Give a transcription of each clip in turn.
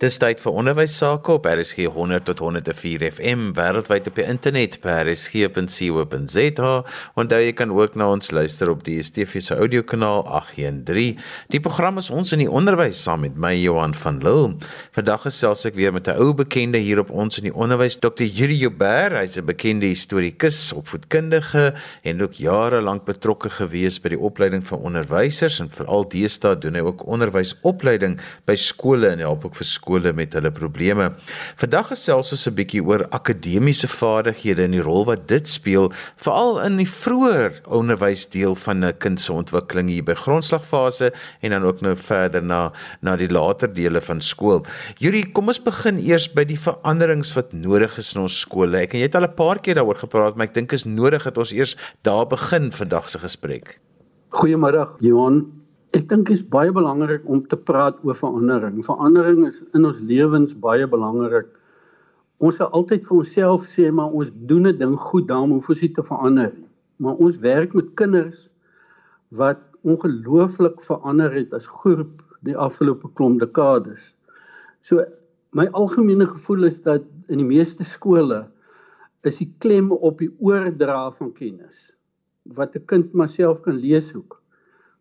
Dis tyd vir onderwys sake op RSG 100 tot 104 FM wêreldwyd op die internet by rsg.co.za en daar jy kan ook na ons luister op die DSTV se audiokanaal 813. Die program is ons in die onderwys saam met my Johan van Lille. Vandag gesels ek weer met 'n ou bekende hier op ons in die onderwys, Dr. Yuri Joubert. Hy's 'n bekende historikus, opvoedkundige en ook jare lank betrokke gewees by die opleiding van onderwysers en veral deesdae doen hy ook onderwysopleiding by skole en help ook vir skole met hulle probleme. Vandag gesels ons 'n bietjie oor akademiese vaardighede en die rol wat dit speel, veral in die vroeë onderwysdeel van 'n kind se ontwikkeling hier by grondslagfase en dan ook nou verder na na die later dele van skool. Yuri, kom ons begin eers by die veranderings wat nodig is in ons skole. Ek en jy het al 'n paar keer daaroor gepraat, maar ek dink is nodig dat ons eers daar begin vandag se gesprek. Goeiemôre, Johan. Ek dink dit is baie belangrik om te praat oor verandering. Verandering is in ons lewens baie belangrik. Ons sal altyd vir onsself sê maar ons doen 'n ding goed, daarom hoef ons nie te verander nie. Maar ons werk met kinders wat ongelooflik verander het as groep die afgelope klomp dekades. So my algemene gevoel is dat in die meeste skole is die klem op die oordra van kennis wat 'n kind maar self kan lees hoek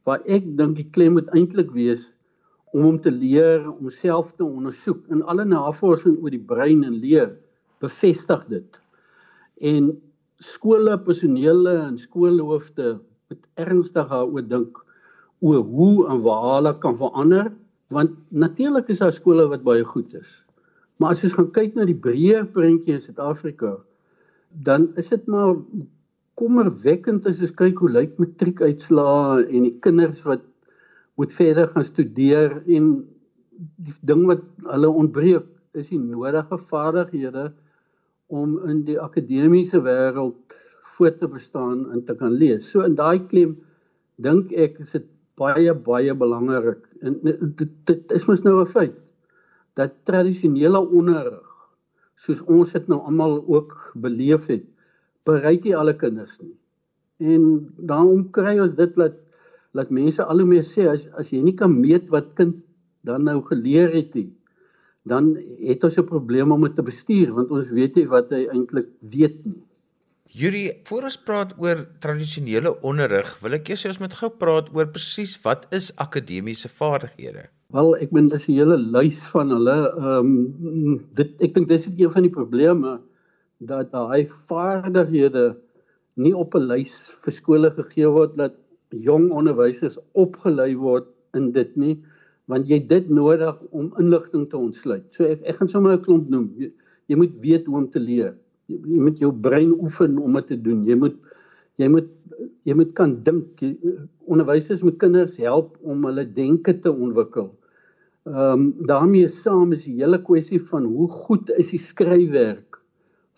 waar ek dink die klem moet eintlik wees om hom te leer om self te ondersoek en alle navorsing oor die brein en leer bevestig dit. En skole, personele en skoolhoofde moet ernstig daaroor dink oor hoe en waar hulle kan verander want natuurlik is daar skole wat baie goed is. Maar as jy gaan kyk na die breër prentjie in Suid-Afrika, dan is dit maar kommerwekkend as jy kyk hoe lyk matriekuitslae en die kinders wat moet verder gaan studeer en die ding wat hulle ontbreek is die nodige vaardighede om in die akademiese wêreld voort te bestaan en te kan lees. So in daai klem dink ek is dit baie baie belangrik. En dit, dit is mos nou 'n feit dat tradisionele onderrig soos ons dit nou almal ook beleef het bereik nie alle kinders nie. En daarom kry ons dit dat dat mense al hoe meer sê as as jy nie kan meet wat kind dan nou geleer het nie, dan het ons 'n probleem om dit te bestuur want ons weet nie wat hy eintlik weet nie. Yuri, voor ons praat oor tradisionele onderrig, wil ek eers ons met gou praat oor presies wat is akademiese vaardighede? Wel, ek meen dis 'n hele lys van hulle ehm um, dit ek dink dis een van die probleme dat daai vaardighede nie op 'n lys vir skole gegee word dat jong onderwysers opgelei word in dit nie want jy dit nodig om inligting te ontsluit. So ek ek gaan sommer 'n klomp noem. Jy, jy moet weet hoe om te leer. Jy, jy moet jou brein oefen om dit te doen. Jy moet jy moet jy moet kan dink. Onderwysers moet kinders help om hulle denke te ontwikkel. Ehm um, daarmee saam is die hele kwessie van hoe goed is die skryfwerk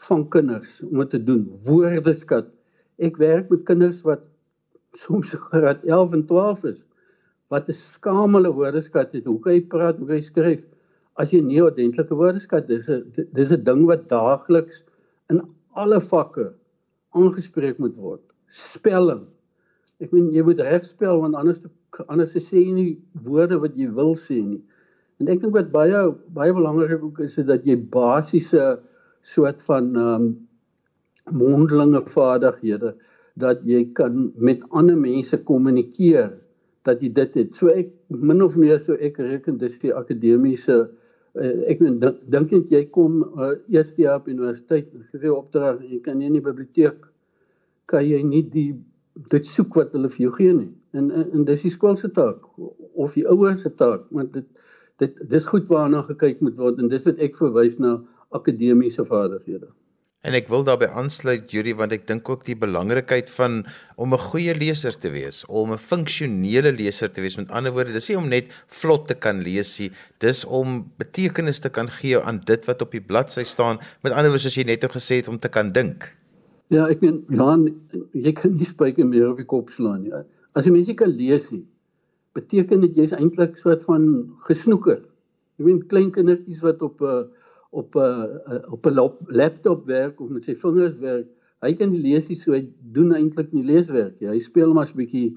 van kinders om te doen woordeskat. Ek werk met kinders wat soms graad 11 en 12 is wat 'n skamele woordeskat het. Hoe kan jy praat, hoe kan jy skryf as jy nie ordentlike woordeskat dis 'n dis 'n ding wat daagliks in alle vakke aangespreek moet word. Spelling. Ek meen jy moet reg spel want anders anders sê jy nie woorde wat jy wil sê nie. En ek dink wat baie baie belangrik ook is dat jy basiese uh, soort van um, mondelinge vaardighede dat jy kan met ander mense kommunikeer dat jy dit het. So ek min of meer so ek reken dis die akademiese uh, ek dink dit jy kom uh, eerste jaar op universiteit gesê opdrag jy kan nie in die biblioteek kan jy nie die dit soek wat hulle vir jou gee nie. En en, en dis die skool se taak of die ouers se taak want dit dit dis goed waarna gekyk moet word en dis wat ek verwys na akademiese vaardighede. En ek wil daarbey aansluit Judy want ek dink ook die belangrikheid van om 'n goeie leser te wees, om 'n funksionele leser te wees. Met ander woorde, dis nie om net vlot te kan lees nie, dis om betekenis te kan gee aan dit wat op die bladsy staan. Met ander woorde, soos jy net gesê het om te kan dink. Ja, ek meen Johan, jy kan nie spyker meer op die kop slaan nie. As jy mense kan lees nie, beteken dit jy's eintlik soort van gesnoeker. Jy weet klein kindertjies wat op 'n uh, op 'n uh, op 'n laptop werk of met sy vingers werk. Hy kan nie lees nie, so hy doen eintlik nie leeswerk nie. Hy speel maar 'n bietjie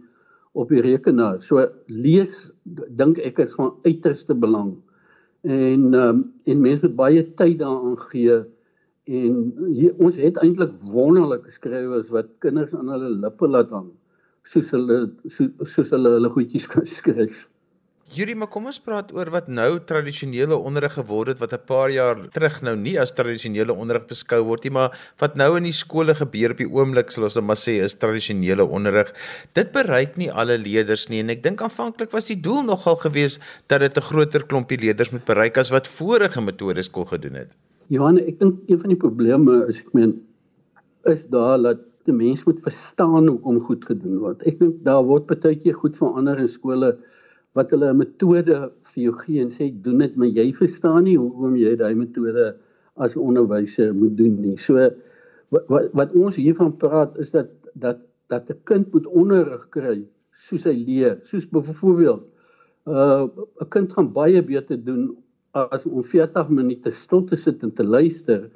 op die rekenaar. So lees dink ek is van uiterste belang. En ehm um, en mense moet baie tyd daaraan gee en hier, ons het eintlik wonderlike skrywers wat kinders aan hulle lippe laat hang soos hulle so, soos hulle hulle goedjies kan skryf. Yuri, maar kom ons praat oor wat nou tradisionele onderrig geword het wat 'n paar jaar terug nou nie as tradisionele onderrig beskou word nie, maar wat nou in die skole gebeur op die oomblik, sal ons net maar sê is tradisionele onderrig. Dit bereik nie alle leerders nie en ek dink aanvanklik was die doel nogal geweest dat dit 'n groter klompie leerders moet bereik as wat vorige metodes kon gedoen het. Johan, ek dink een van die probleme is ek meen is daar dat die mens moet verstaan hoe om goed gedoen word. Ek dink daar word baie keer goed verander in skole wat hulle 'n metode vir jou gee en sê doen dit maar jy verstaan nie hoekom jy daai metode as onderwyser moet doen nie. So wat wat, ons hiervan praat is dat dat dat 'n kind moet onderrig kry soos hy leer. Soos byvoorbeeld uh 'n kind gaan baie beter doen as om 40 minute stil te sit en te luister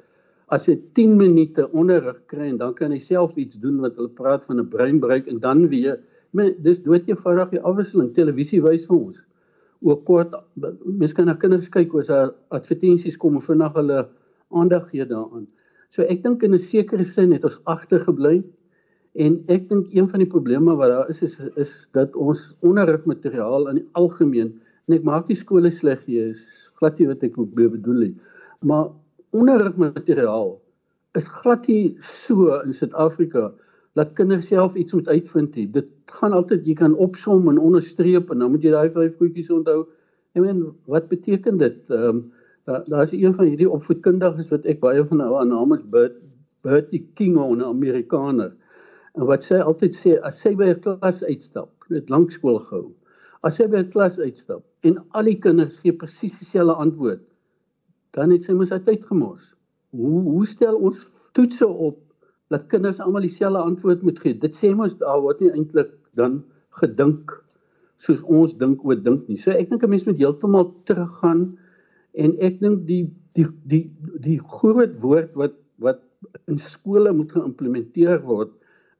as hy 10 minute onderrig kry en dan kan hy self iets doen wat hulle praat van 'n breinbreuk en dan weer Men dis dood eenvoudig die afwisseling. Televisie wys vir ons. Ook kort mense kan na kinders kyk as daar advertensies kom of vinnig hulle aandag gee daaraan. So ek dink in 'n sekere sin het ons agtergebly en ek dink een van die probleme wat daar is is is dat ons onderrigmateriaal in die algemeen en ek maak nie skole sleg hier is glad nie wat ek bedoel nie. Maar onderrigmateriaal is glad nie so in Suid-Afrika dat kinders self iets moet uitvind nie. Dit gaan altyd jy kan opsom en onderstreep en dan moet jy daai vyf goedjies onthou. Ek meen, wat beteken dit? Ehm um, daar daar's een van hierdie opvoedkundiges wat ek baie van hou, haar naam is Bert Bertie King, 'n Amerikaner. En wat sy altyd sê, as sy by 'n klas uitstap, net lank skool gehou. As sy by 'n klas uitstap en al die kinders gee presies dieselfde antwoord, dan het sy mos uit tyd gemors. Hoe hoe stel ons toetse op dat kinders almal dieselfde antwoord moet gee. Dit sê mos daar word nie eintlik dan gedink soos ons dink oor dink nie. So ek dink 'n mens moet heeltemal teruggaan en ek dink die die die die groot woord wat wat in skole moet geïmplementeer word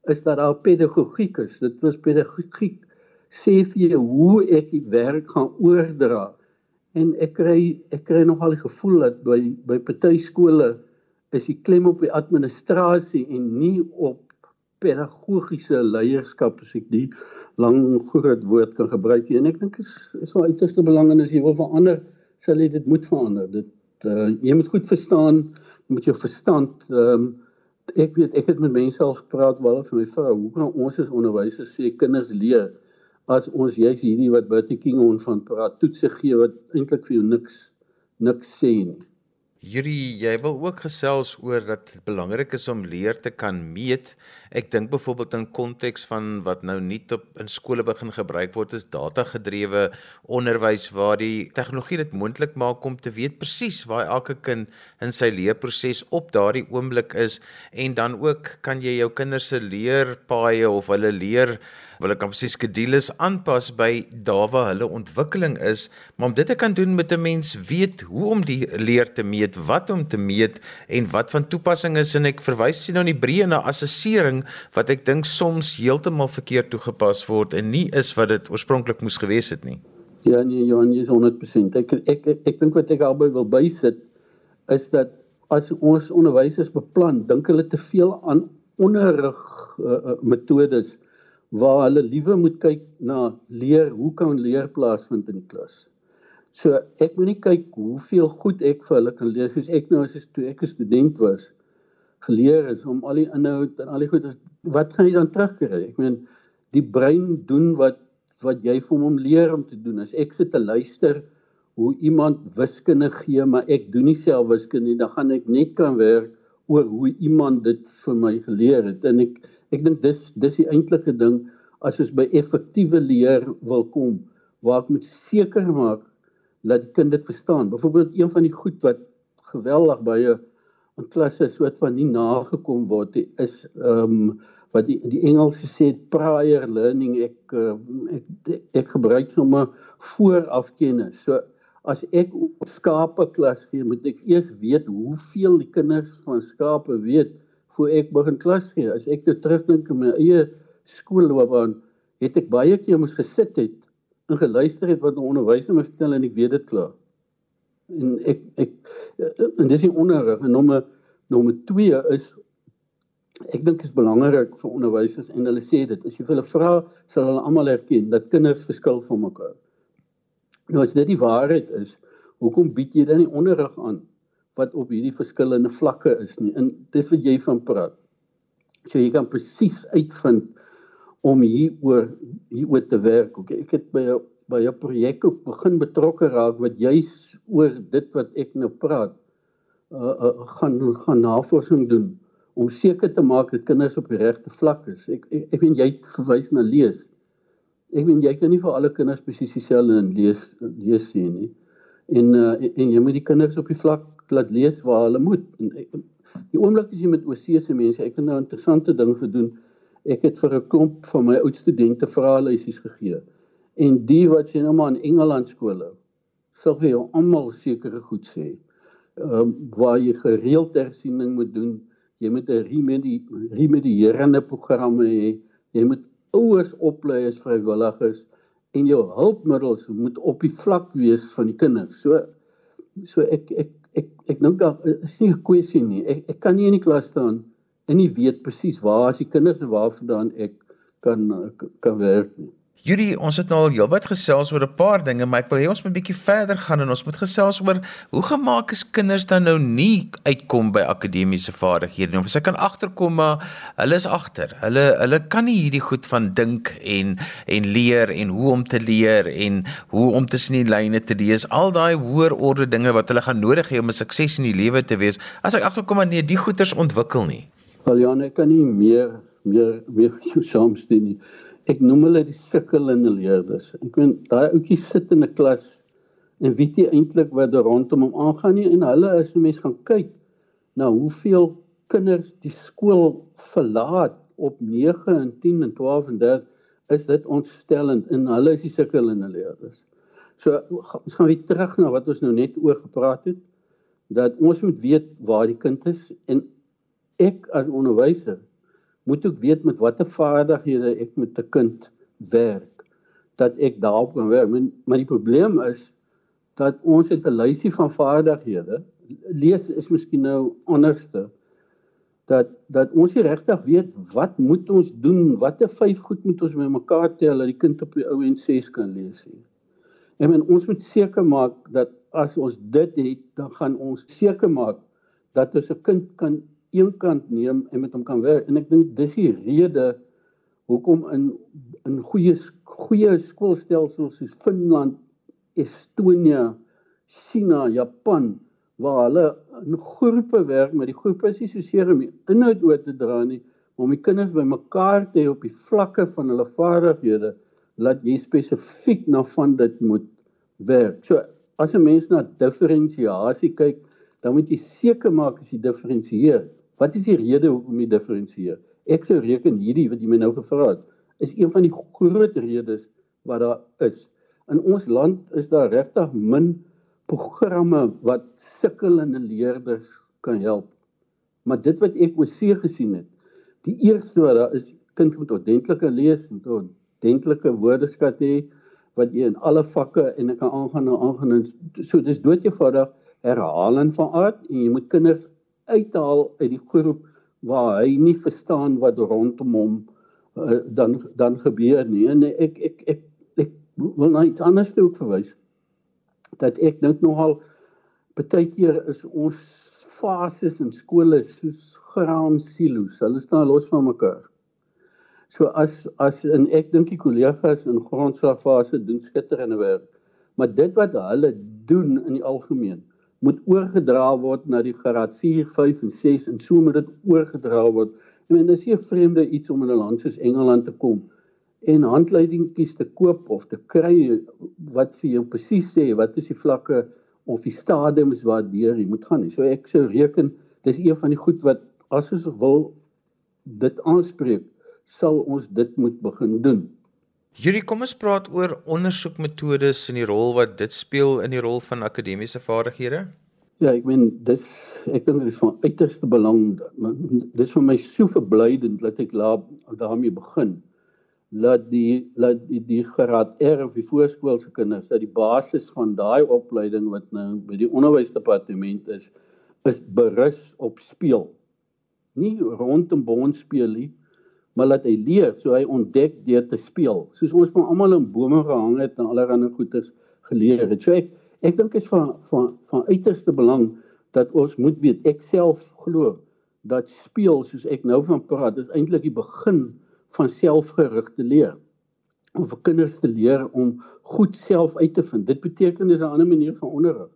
is dat daar pedagogiek is. Dit was pedagogiek sê vir jou hoe ek die werk gaan oordra. En ek kry ek kry nogal die gevoel dat by by party skole is die klem op die administrasie en nie op pedagogiese leierskap as ek die lang groot woord kan gebruik en ek dink is is wel uiterste belangrik as jy wil verander sal jy dit moet verander. Dit uh, jy moet goed verstaan jy moet jou verstand um, ek weet ek het met mense al gepraat waar vir my vrou hoe kan ons as onderwysers sê kinders leer as ons juist hierdie wat Bertie King on van praat toetse gee wat eintlik vir jou niks niks sê nie Yuri, jy wil ook gesels oor dat dit belangrik is om leer te kan meet. Ek dink byvoorbeeld in konteks van wat nou nie op in skole begin gebruik word is data-gedrewe onderwys waar die tegnologie dit moontlik maak om te weet presies waar elke kind in sy leerproses op daardie oomblik is en dan ook kan jy jou kinders se leerpaaie of hulle leer wil ek amper sê skedules aanpas by daar waar hulle ontwikkeling is, maar om dit te kan doen met 'n mens weet hoe om die leer te meet, wat om te meet en wat van toepassing is en ek verwys sien nou in die breë na assessering wat ek dink soms heeltemal verkeerd toegepas word en nie is wat dit oorspronklik moes gewees het nie. Ja nee Johan, jy is 100%. Ek ek ek, ek dink wat ek albei wil bysit is dat as ons onderwysers beplan, dink hulle te veel aan onderrig uh, uh, metodes waar hulle liewe moet kyk na leer, hoe kan leer plaasvind in die klas. So ek moet nie kyk hoeveel goed ek vir hulle kan leer soos ek nou as toe ek 'n student was geleer is om al die inhoud en al die goed is wat gaan jy dan terugkry? Ek meen die brein doen wat wat jy vir hom leer om te doen. As ek sit te luister hoe iemand wiskunde gee, maar ek doen nie self wiskunde nie, dan gaan ek net kan werk oor hoe iemand dit vir my geleer het en ek ek dink dis dis die eintlike ding as ons by effektiewe leer wil kom waar ek moet seker maak dat die kind dit verstaan. Byvoorbeeld een van die goed wat geweldig baie in klasse soort van nie nagekom word is ehm um, wat die die Engelse sê prior learning ek uh, ek, ek gebruik sommer vooraf kennis. So as ek skape klas gee, moet ek eers weet hoeveel die kinders van skape weet voor ek begin klas gee. As ek dit terugdink in my eie skoolloopbaan, het ek baie keer moes gesit het en geluister het wat 'n onderwyser my vertel en ek weet dit klaar. En ek ek en dis die onderrig en nommer nommer 2 is ek dink is belangrik vir onderwysers en hulle sê dit as jy vir hulle vra sal hulle almal erken dat kinders verskil van mekaar. Nou as dit die waarheid is, hoekom bied jy dan nie onderrig aan wat op hierdie verskillende vlakke is nie? En dis wat jy van praat. So jy kan presies uitvind om hieroor hieroor te werk. Okay, ek het by by 'n projek begin betrokke raak wat juis oor dit wat ek nou praat uh, uh gaan gaan navorsing doen om seker te maak dat kinders op die regte vlak is. Ek ek, ek weet jy het verwys na lees. Ek weet jy kan nie vir alle kinders presies dieselfde lees lees sien nie. En uh en jy moet die kinders op die vlak laat lees waar hulle moet. En ek, die oomblik as jy met OC se mense, ek het nou 'n interessante ding gedoen. Ek het vir 'n klomp van my oud studente vraelysies gegee en die wat sê nou maar in Engeland skole sal vir jou almal sekere goed sê. Ehm um, waar jy gereeld hersiening moet doen, jy moet 'n remedie remedierende programme hê. Jy moet ouers oplei as vrywilligers en jou hulpmiddels moet op die vlak wees van die kinders. So so ek ek ek ek dink daar is nie 'n kwessie nie. Ek ek kan nie in die klas staan en nie weet presies waar as die kinders en waarvandaan ek kan kan werk nie. Yuri, ons het nou al heelwat gesels oor 'n paar dinge, maar ek wil hê ons moet 'n bietjie verder gaan en ons moet gesels oor hoe gemaak is kinders dan nou nie uitkom by akademiese vaardighede nie. Of as ek kan agterkom maar hulle is agter. Hulle hulle kan nie hierdie goed van dink en en leer en hoe om te leer en hoe om tussen die lyne te lees. Al daai hoër orde dinge wat hulle gaan nodig hê om 'n sukses in die lewe te wees. As ek agterkom maar nee, die goeters ontwikkel nie. Wel ja, ek kan nie meer meer meer saamstem nie ek noem hulle die sukkelende leerders. Ek weet daai ouetjie sit in 'n klas en weet nie eintlik wat er rondom hom aangaan nie en hulle as 'n mens gaan kyk na hoeveel kinders die skool verlaat op 9 en 10 en 12 en 13 is dit ontstellend en hulle is die sukkelende leerders. So ons gaan weer terug na wat ons nou net oor gepraat het dat ons moet weet waar die kind is en ek as onderwyser moet ook weet met watter vaardighede ek met 'n kind werk dat ek daarop kan werk. Maar die probleem is dat ons het 'n lysie van vaardighede. Lees is miskien nou anderste dat dat ons nie regtig weet wat moet ons doen? Watter vyf goed moet ons bymekaar tel dat die kind op die ou en 6 kan lees nie? En men, ons moet seker maak dat as ons dit het, dan gaan ons seker maak dat ons 'n kind kan een kant neem en met hom kan werk en ek dink dis die rede hoekom in in goeie goeie skoolstelsels soos Finland, Estonia, China, Japan waar hulle in groepe werk met die groepe is nie so seer om inhoud oor te dra nie om die kinders bymekaar te hê op die vlakke van hulle vaardighede laat jy spesifiek na van dit moet werk. So as 'n mens na diferensiasie kyk, dan moet jy seker maak as jy diferensieer Wat is die rede hoekom jy diferensieer? Ek sou reken hierdie wat jy my nou gevra het, is een van die groot redes wat daar is. In ons land is daar regtig min programme wat sukkelende leerders kan help. Maar dit wat ek oorsee gesien het, die eerste wat daar is, kind moet ordentlike lees en ordentlike woordeskat hê wat jy in alle vakke en ek kan aangaan en aangaan. So dis dood eenvoudig herhaling van aard en jy moet kinders uithaal uit die groep waar hy nie verstaan wat rondom hom uh, dan dan gebeur nie. En ek ek ek ek wil net anders toe verwys dat ek dink nogal baie keer is ons fases in skole soos graan silo's. Hulle staan los van mekaar. So as as en ek dink die kollegas in grondslagfase doen skitterende werk maar dit wat hulle doen in die algemeen moet oorgedra word na die graad 4, 5 en 6 en so moet dit oorgedra word. Ek meen dis 'n vreemde iets om in 'n land soos Engeland te kom en handleidingkies te koop of te kry wat vir jou presies sê wat is die vlakke of die stadiums waardeur jy moet gaan. So ek sou reken dis een van die goed wat as ons wil dit aanspreek, sal ons dit moet begin doen. Hierdie kom ons praat oor ondersoekmetodes en die rol wat dit speel in die rol van akademiese vaardighede. Ja, ek meen dis ek dink dit is van uiterste belang. Dis vir my so verblydend dat ek laat daarmee begin. laat die laat die, die graad R of die voorskoolse kinders dat die basis van daai opleiding wat nou by die onderwysdepartement is is berus op speel. Nie rondom bond speel nie, maar laat hy leer so hy ontdek deur te speel. Soos ons van almal in bome gehang het en allerlei goeders geleer het. So ek ek dink is van van van uiterste belang dat ons moet weet ek self glo dat speel soos ek nou van praat is eintlik die begin van selfgerigte leer om vir kinders te leer om goed self uit te vind. Dit beteken is 'n ander manier van onderrig.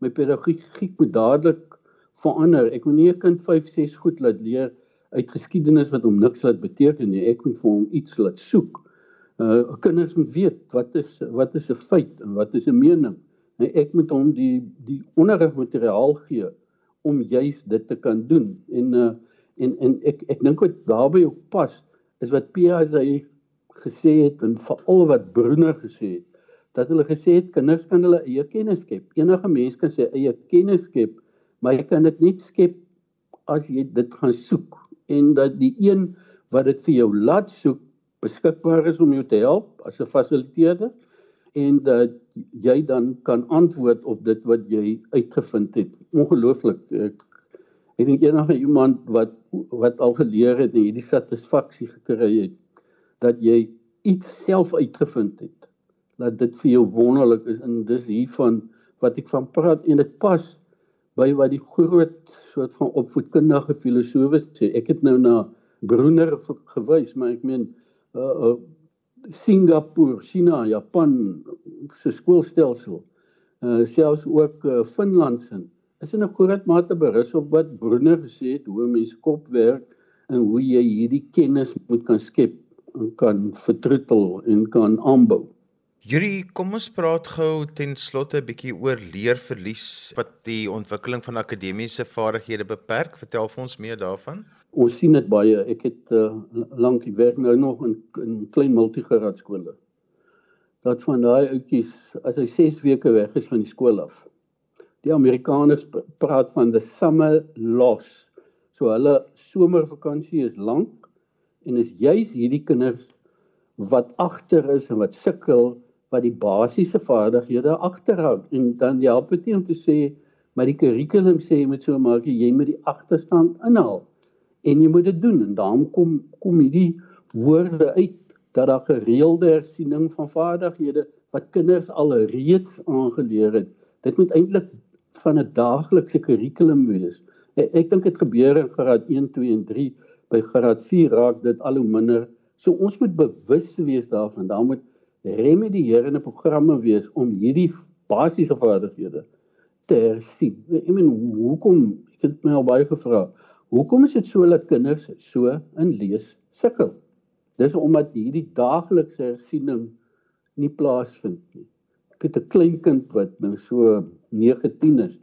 My pedagogiek moet dadelik verander. Ek moet nie 'n kind 5, 6 goed laat leer uit geskiedenis wat hom niks laat beteken nie. Ek moet vir hom iets laat soek. Uh kinders moet weet wat is wat is 'n feit en wat is 'n mening. En ek moet hom die die onderrigmateriaal gee om juis dit te kan doen. En uh en en ek ek dink wat daarbey ook pas is wat Piaget gesê het en veral wat Bruner gesê het dat hulle gesê het kinders kan hulle eie kennis skep. Enige mens kan sy eie kennis skep, maar jy kan dit net skep as jy dit gaan soek en dat die een wat dit vir jou laat soek beskikbaar is om jou te help as 'n fasiliteerder en dat jy dan kan antwoord op dit wat jy uitgevind het. Ongelooflik. Ek ek dink enige iemand wat wat al geleer het en hierdie satisfaksie gekry het dat jy iets self uitgevind het dat dit vir jou wonderlik is en dis hiervan wat ek van praat en dit pas by wat die groot soort van opvoedkundige filosowe sê ek het nou na Bruner gewys maar ek meen uh, uh, Singapore, China, Japan se skoolstelsel uh, selfs ook uh, Finland se is in 'n groot mate berus op wat Bruner gesê het hoe mense kop werk en hoe jy hierdie kennis moet kan skep en kan vertroetel en kan aanbou. Yuri, kom ons praat gou ten slotte 'n bietjie oor leerverlies wat die ontwikkeling van akademiese vaardighede beperk. Vertel vir ons meer daarvan. Ons sien dit baie. Ek het uh, lank ek werk nou nog in in klein multigraad skole. Dat van daai ouetjies as hy 6 weke weg is van die skool af, Die Amerikaners praat van the summer loss. So hulle somervakansie is lank en is juis hierdie kinders wat agter is en wat sukkel wat die basiese vaardighede agterhou en dan help dit nie om te sê maar die kurrikulum sê jy moet so maak jy moet die agterstand inhaal en jy moet dit doen en daarom kom kom hierdie woorde uit dat daar gereelde hersiening van vaardighede wat kinders al reeds aangeleer het dit moet eintlik van 'n daaglikse kurrikulum wees. Ek, ek dink dit gebeur in graad 1, 2 en 3. By graad 4 raak dit al hoe minder. So ons moet bewus wees daarvan. Daar moet remedierende programme wees om hierdie basiese vaardighede te hersien. Ek meen hoekom ek het my al baie gevra. Hoekom is dit so dat kinders so in lees sukkel? Dis omdat hierdie daaglikse hersiening nie plaasvind nie ek het 'n klein kind wat nou so 9, 10 is.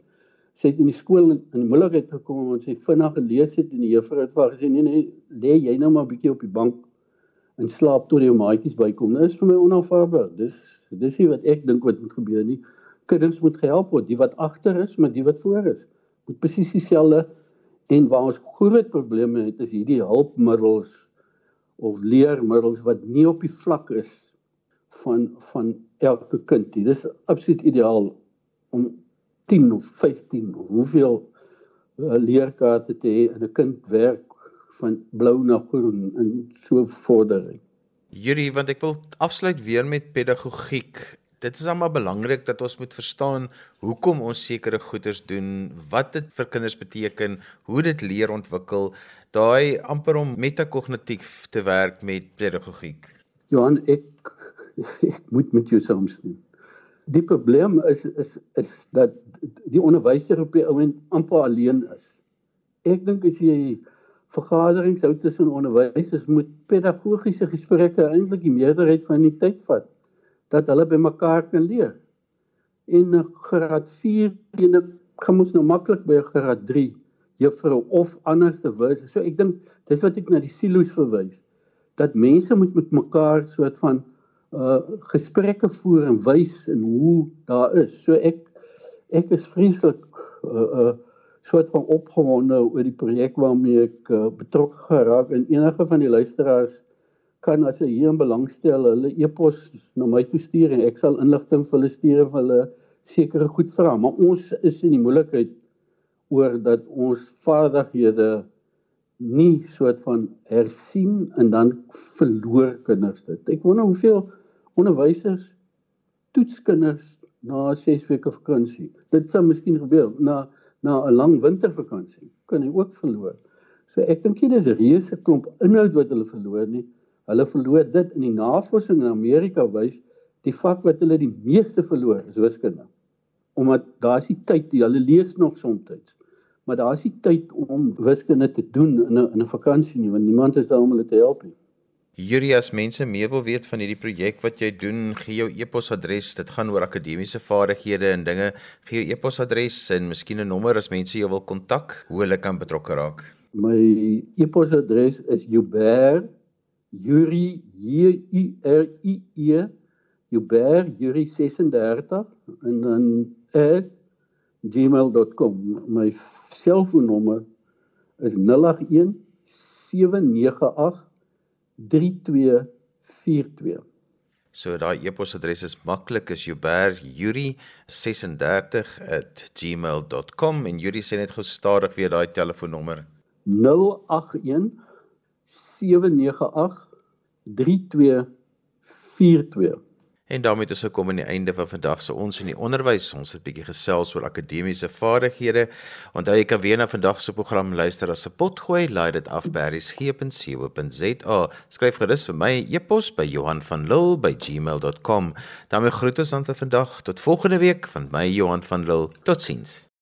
Sy het in die skool in die moeilikheid gekom omdat sy vinnig gelees het en die juffrou het vir haar gesê nee nee, lê jy nou maar bietjie op die bank en slaap tot jou maatjies bykom. Dit nou, is vir my onaanvaarbaar. Dis dis nie wat ek dink wat moet gebeur nie. Kinders moet gehelp word, die wat agter is, maar die wat voor is. Moet presies dieselfde en waar ons groot probleme het is hierdie hulpmiddels of leermiddels wat nie op die vlak is van van elke kind. Dit is absoluut ideaal om 10 of 15 of hoeveel uh, leerkaarte te hê en 'n kind werk van blou na groen en so vordering. Yuri, want ek wil afsluit weer met pedagogiek. Dit is almal belangrik dat ons moet verstaan hoekom ons sekere goeders doen, wat dit vir kinders beteken, hoe dit leer ontwikkel, daai amper om metakognitief te werk met pedagogiek. Johan, ek ek moet met jou saamstem. Die probleem is is is dat die onderwyser op die oomblik amper alleen is. Ek dink as jy vergaderings hou tussen onderwysers moet pedagogiese gesprekke eintlik die meerderheid van die tyd vat dat hulle by mekaar kan leer. En graad 4 en kan ons nou maklik by graad 3 juffrou of anders te wys. So ek dink dis wat ek na die silo's verwys dat mense moet met mekaar soort van uh gesprekke voer en wys en hoe daar is. So ek ek is vreeslik uh uh soort van opgewonde oor die projek waarmee ek uh, betrokke geraak en enige van die luisteraars kan as hy hier in belangstel hulle e-pos na my toe stuur en ek sal inligting vir hulle stuur of hulle sekere goed vra, maar ons is in die moeilikheid oor dat ons vaardighede nie soort van hersien en dan verloor kinders dit. Ek wonder hoeveel onderwysers toets kinders na 6 weke vakansie. Dit sou miskien gebeur na na 'n lang wintervakansie. Kan hy ook verloor. So ek dink dit is 'n reuse klomp inhoud wat hulle verloor nie. Hulle verloor dit in die navorsing in Amerika wys die vak wat hulle die meeste verloor is wiskunde. Omdat daar's die tyd, hulle lees nog soms maar daar is nie tyd om wiskunde te doen in 'n in 'n vakansie nie want niemand is daar om hulle te help nie. Yuri as mense meer wil weet van hierdie projek wat jy doen, gee jou e-posadres. Dit gaan oor akademiese vaardighede en dinge. Gee jou e-posadres en miskien -e nommer as mense jou wil kontak, hoe hulle kan betrokke raak. My e-posadres is Yuber Yuri J U R I E Yuber Yuri 36 en dan gmail.com. My selfoonnommer is 081 798 3242. So daai e-posadres is maklik is juber36@gmail.com en Yuri sê net gou stadig weer daai telefoonnommer 081 798 3242. En daarmee het ons gekom aan die einde van vandag se ons in die onderwys. Ons het 'n bietjie gesels oor akademiese vaardighede. Onthou jy kan weer na vandag se program luister as 'n potgooi. Laai dit af by resgep.co.za. Skryf gerus vir my e-pos by Johan van Lille by gmail.com. daarmee groet ons dan vir vandag tot volgende week van my Johan van Lille. Totsiens.